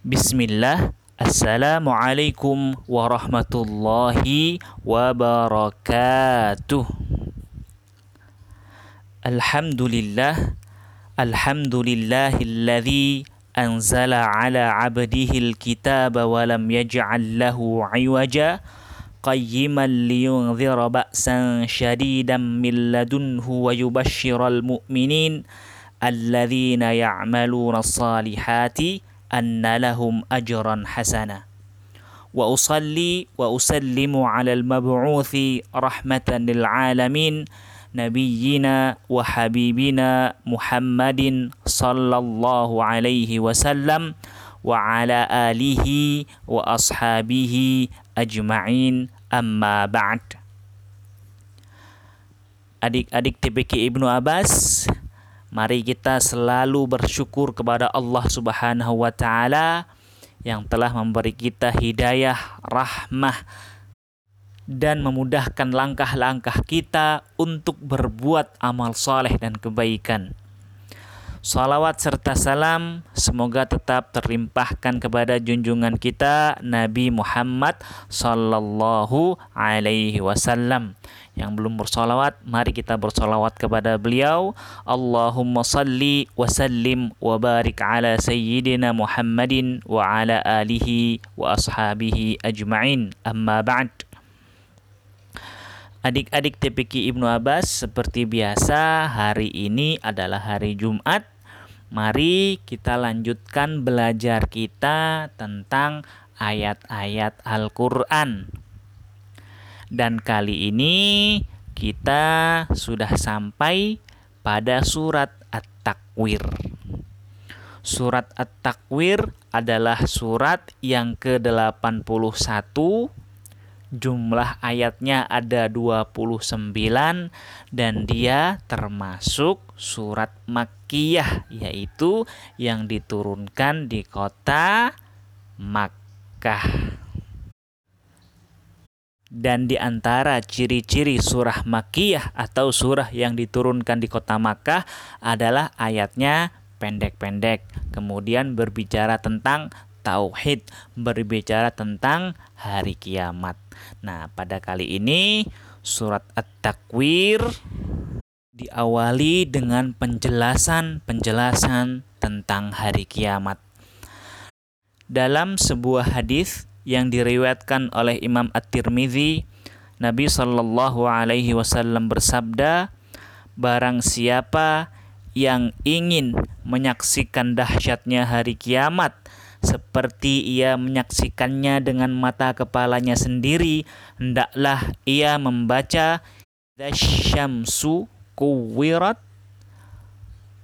بسم الله السلام عليكم ورحمة الله وبركاته الحمد لله الحمد لله الذي أنزل على عبده الكتاب ولم يجعل له عوجا قيما لينذر بأسا شديدا من لدنه ويبشر المؤمنين الذين يعملون الصالحات wa usalli wa usallimu ala al-mab'uthi rahmatan lil alamin nabiyyina wa habibina Muhammadin sallallahu alaihi wasallam wa ala alihi wa ashabihi ajma'in amma ba'd Adik-adik TPK Ibnu Abbas Mari kita selalu bersyukur kepada Allah Subhanahu wa taala yang telah memberi kita hidayah, rahmah dan memudahkan langkah-langkah kita untuk berbuat amal saleh dan kebaikan. Salawat serta salam semoga tetap terlimpahkan kepada junjungan kita Nabi Muhammad sallallahu alaihi wasallam. Yang belum bersolawat, mari kita bersolawat kepada beliau. Allahumma salli wa sallim wa barik ala sayyidina Muhammadin wa ala alihi wa ashabihi ajma'in. Amma ba'd. Adik-adik TPQ Ibnu Abbas, seperti biasa, hari ini adalah hari Jumat. Mari kita lanjutkan belajar kita tentang ayat-ayat Al-Quran. Dan kali ini kita sudah sampai pada surat At-Takwir. Surat At-Takwir adalah surat yang ke-81 jumlah ayatnya ada 29 dan dia termasuk surat Makkiyah yaitu yang diturunkan di kota Makkah. Dan di antara ciri-ciri surah Makkiyah atau surah yang diturunkan di kota Makkah adalah ayatnya pendek-pendek. Kemudian berbicara tentang tauhid, berbicara tentang hari kiamat. Nah, pada kali ini surat At-Takwir diawali dengan penjelasan-penjelasan tentang hari kiamat. Dalam sebuah hadis yang diriwayatkan oleh Imam At-Tirmizi, Nabi Shallallahu alaihi wasallam bersabda, "Barang siapa yang ingin menyaksikan dahsyatnya hari kiamat, seperti ia menyaksikannya dengan mata kepalanya sendiri, hendaklah ia membaca Syamsu kuwirat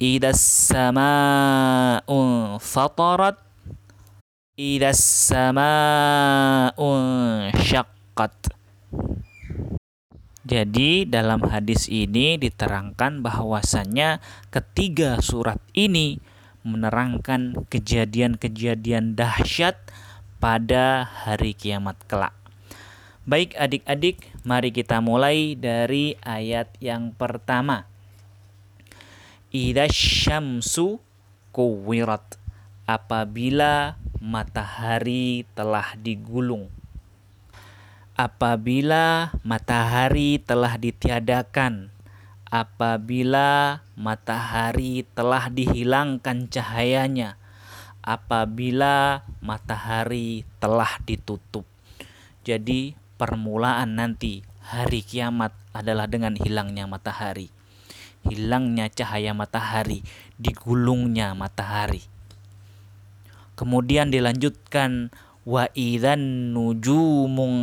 Idas sama'un fatarat Idas sama'un syaqqat Jadi dalam hadis ini diterangkan bahwasannya ketiga surat ini menerangkan kejadian-kejadian dahsyat pada hari kiamat kelak. Baik adik-adik, mari kita mulai dari ayat yang pertama. Idza syamsu kuwirat. Apabila matahari telah digulung. Apabila matahari telah ditiadakan apabila matahari telah dihilangkan cahayanya, apabila matahari telah ditutup. Jadi, permulaan nanti hari kiamat adalah dengan hilangnya matahari, hilangnya cahaya matahari, digulungnya matahari. Kemudian dilanjutkan wa idzan nujumun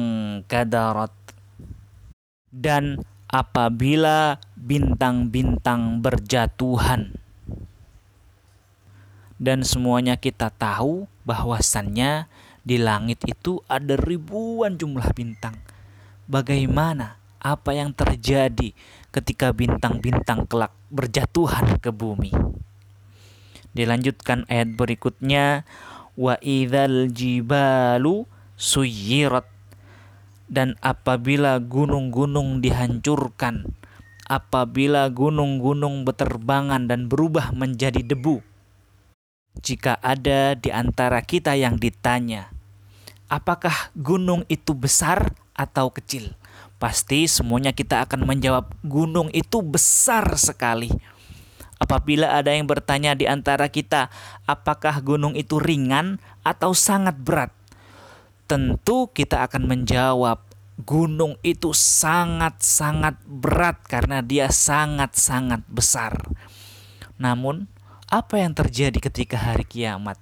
kadarat dan apabila bintang-bintang berjatuhan. Dan semuanya kita tahu bahwasannya di langit itu ada ribuan jumlah bintang. Bagaimana apa yang terjadi ketika bintang-bintang kelak berjatuhan ke bumi? Dilanjutkan ayat berikutnya wa idzal jibalu suyirat dan apabila gunung-gunung dihancurkan, apabila gunung-gunung berterbangan dan berubah menjadi debu, jika ada di antara kita yang ditanya, apakah gunung itu besar atau kecil? Pasti semuanya kita akan menjawab gunung itu besar sekali. Apabila ada yang bertanya di antara kita, apakah gunung itu ringan atau sangat berat? Tentu kita akan menjawab, gunung itu sangat-sangat berat karena dia sangat-sangat besar. Namun, apa yang terjadi ketika hari kiamat?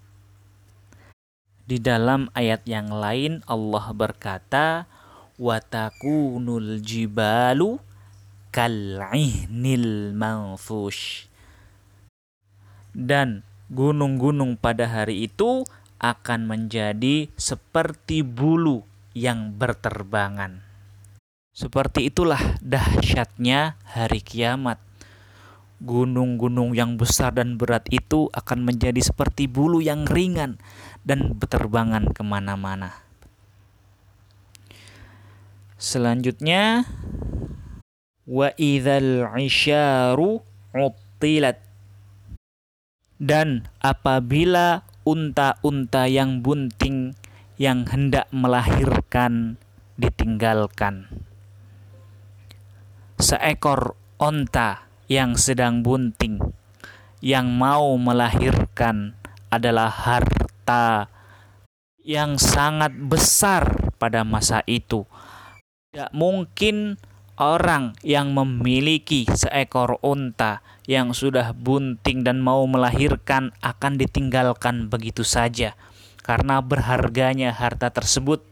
Di dalam ayat yang lain Allah berkata, watakunul jibalu kal'ihnil manfush. Dan gunung-gunung pada hari itu akan menjadi seperti bulu yang berterbangan. Seperti itulah dahsyatnya hari kiamat. Gunung-gunung yang besar dan berat itu akan menjadi seperti bulu yang ringan dan berterbangan ke mana-mana. Selanjutnya wa idzal isyaru uttilat dan apabila unta-unta yang bunting yang hendak melahirkan ditinggalkan. Seekor onta yang sedang bunting yang mau melahirkan adalah harta yang sangat besar pada masa itu. Tidak mungkin orang yang memiliki seekor unta yang sudah bunting dan mau melahirkan akan ditinggalkan begitu saja karena berharganya harta tersebut.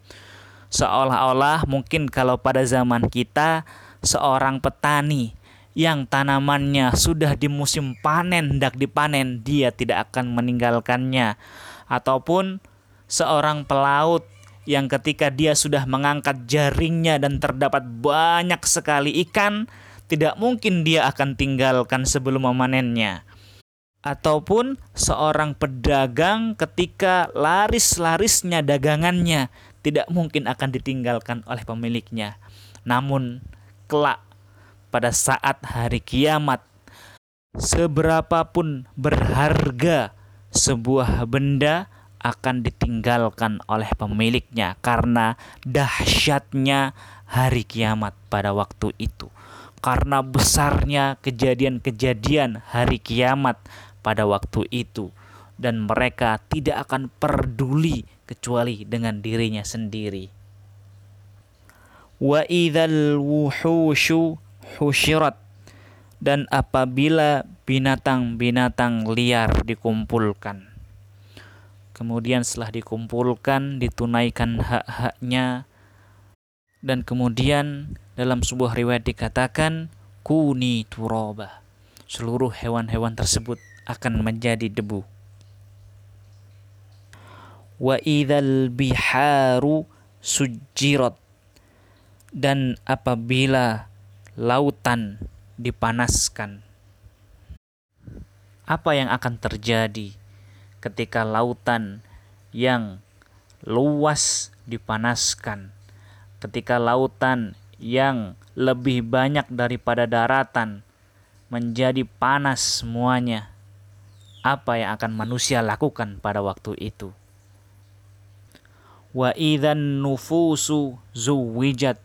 Seolah-olah mungkin kalau pada zaman kita seorang petani yang tanamannya sudah di musim panen hendak dipanen dia tidak akan meninggalkannya ataupun seorang pelaut yang ketika dia sudah mengangkat jaringnya dan terdapat banyak sekali ikan, tidak mungkin dia akan tinggalkan sebelum memanennya. Ataupun seorang pedagang ketika laris-larisnya dagangannya tidak mungkin akan ditinggalkan oleh pemiliknya. Namun kelak pada saat hari kiamat seberapapun berharga sebuah benda akan ditinggalkan oleh pemiliknya karena dahsyatnya hari kiamat pada waktu itu. Karena besarnya kejadian-kejadian hari kiamat pada waktu itu dan mereka tidak akan peduli kecuali dengan dirinya sendiri. Wa idzal wuhushu husyirat dan apabila binatang-binatang liar dikumpulkan kemudian setelah dikumpulkan ditunaikan hak-haknya. Dan kemudian dalam sebuah riwayat dikatakan kuni turoba seluruh hewan-hewan tersebut akan menjadi debu. Wa biharu sujirat dan apabila lautan dipanaskan apa yang akan terjadi ketika lautan yang luas dipanaskan, ketika lautan yang lebih banyak daripada daratan menjadi panas semuanya, apa yang akan manusia lakukan pada waktu itu? Wa idzan nufusu zuwijat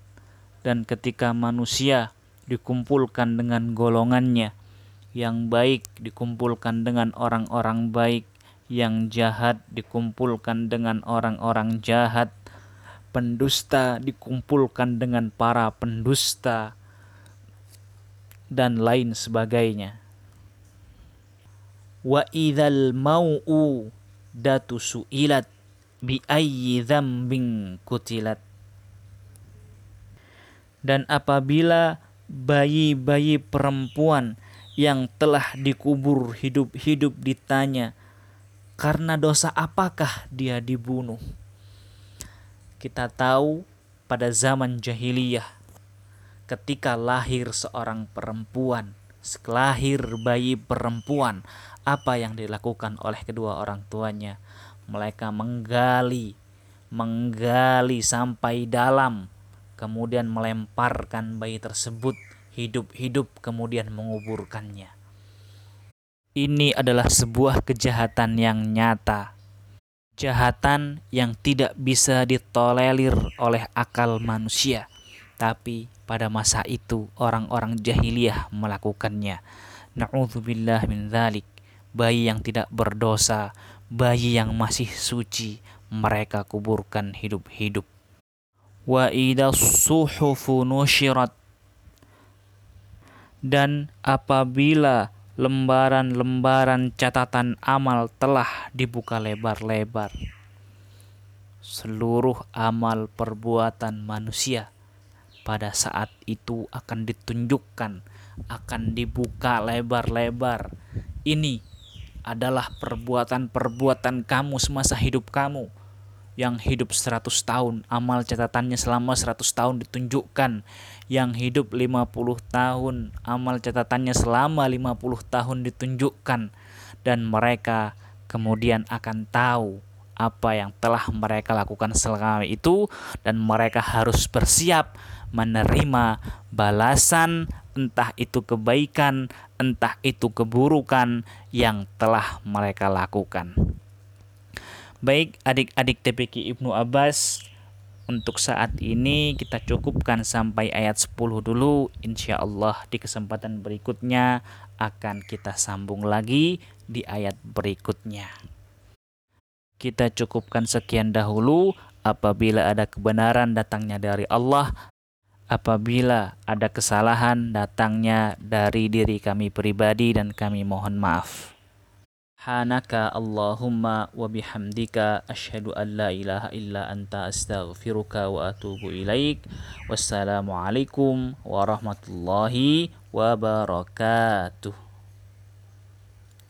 dan ketika manusia dikumpulkan dengan golongannya yang baik dikumpulkan dengan orang-orang baik yang jahat dikumpulkan dengan orang-orang jahat, pendusta dikumpulkan dengan para pendusta, dan lain sebagainya. Wa idzal mau'u datu su'ilat bi ayyi dzambin kutilat. Dan apabila bayi-bayi perempuan yang telah dikubur hidup-hidup ditanya, karena dosa apakah dia dibunuh? Kita tahu pada zaman jahiliyah ketika lahir seorang perempuan, lahir bayi perempuan, apa yang dilakukan oleh kedua orang tuanya? Mereka menggali, menggali sampai dalam, kemudian melemparkan bayi tersebut hidup-hidup, kemudian menguburkannya. Ini adalah sebuah kejahatan yang nyata. Kejahatan yang tidak bisa ditolerir oleh akal manusia. Tapi pada masa itu orang-orang jahiliyah melakukannya. Na'udzubillah min dzalik. Bayi yang tidak berdosa, bayi yang masih suci, mereka kuburkan hidup-hidup. Wa idza suhufu nusyirat dan apabila lembaran-lembaran catatan amal telah dibuka lebar-lebar, seluruh amal perbuatan manusia pada saat itu akan ditunjukkan, akan dibuka lebar-lebar. Ini adalah perbuatan-perbuatan kamu semasa hidup kamu yang hidup 100 tahun, amal catatannya selama 100 tahun ditunjukkan. Yang hidup 50 tahun, amal catatannya selama 50 tahun ditunjukkan. Dan mereka kemudian akan tahu apa yang telah mereka lakukan selama itu dan mereka harus bersiap menerima balasan entah itu kebaikan, entah itu keburukan yang telah mereka lakukan. Baik adik-adik TPQ Ibnu Abbas untuk saat ini kita cukupkan sampai ayat 10 dulu. Insya Allah di kesempatan berikutnya akan kita sambung lagi di ayat berikutnya. Kita cukupkan sekian dahulu. Apabila ada kebenaran datangnya dari Allah apabila ada kesalahan datangnya dari diri kami pribadi dan kami mohon maaf Subhanaka Allahumma wa bihamdika asyhadu an la ilaha illa anta astaghfiruka wa atubu ilaik. Wassalamualaikum warahmatullahi wabarakatuh.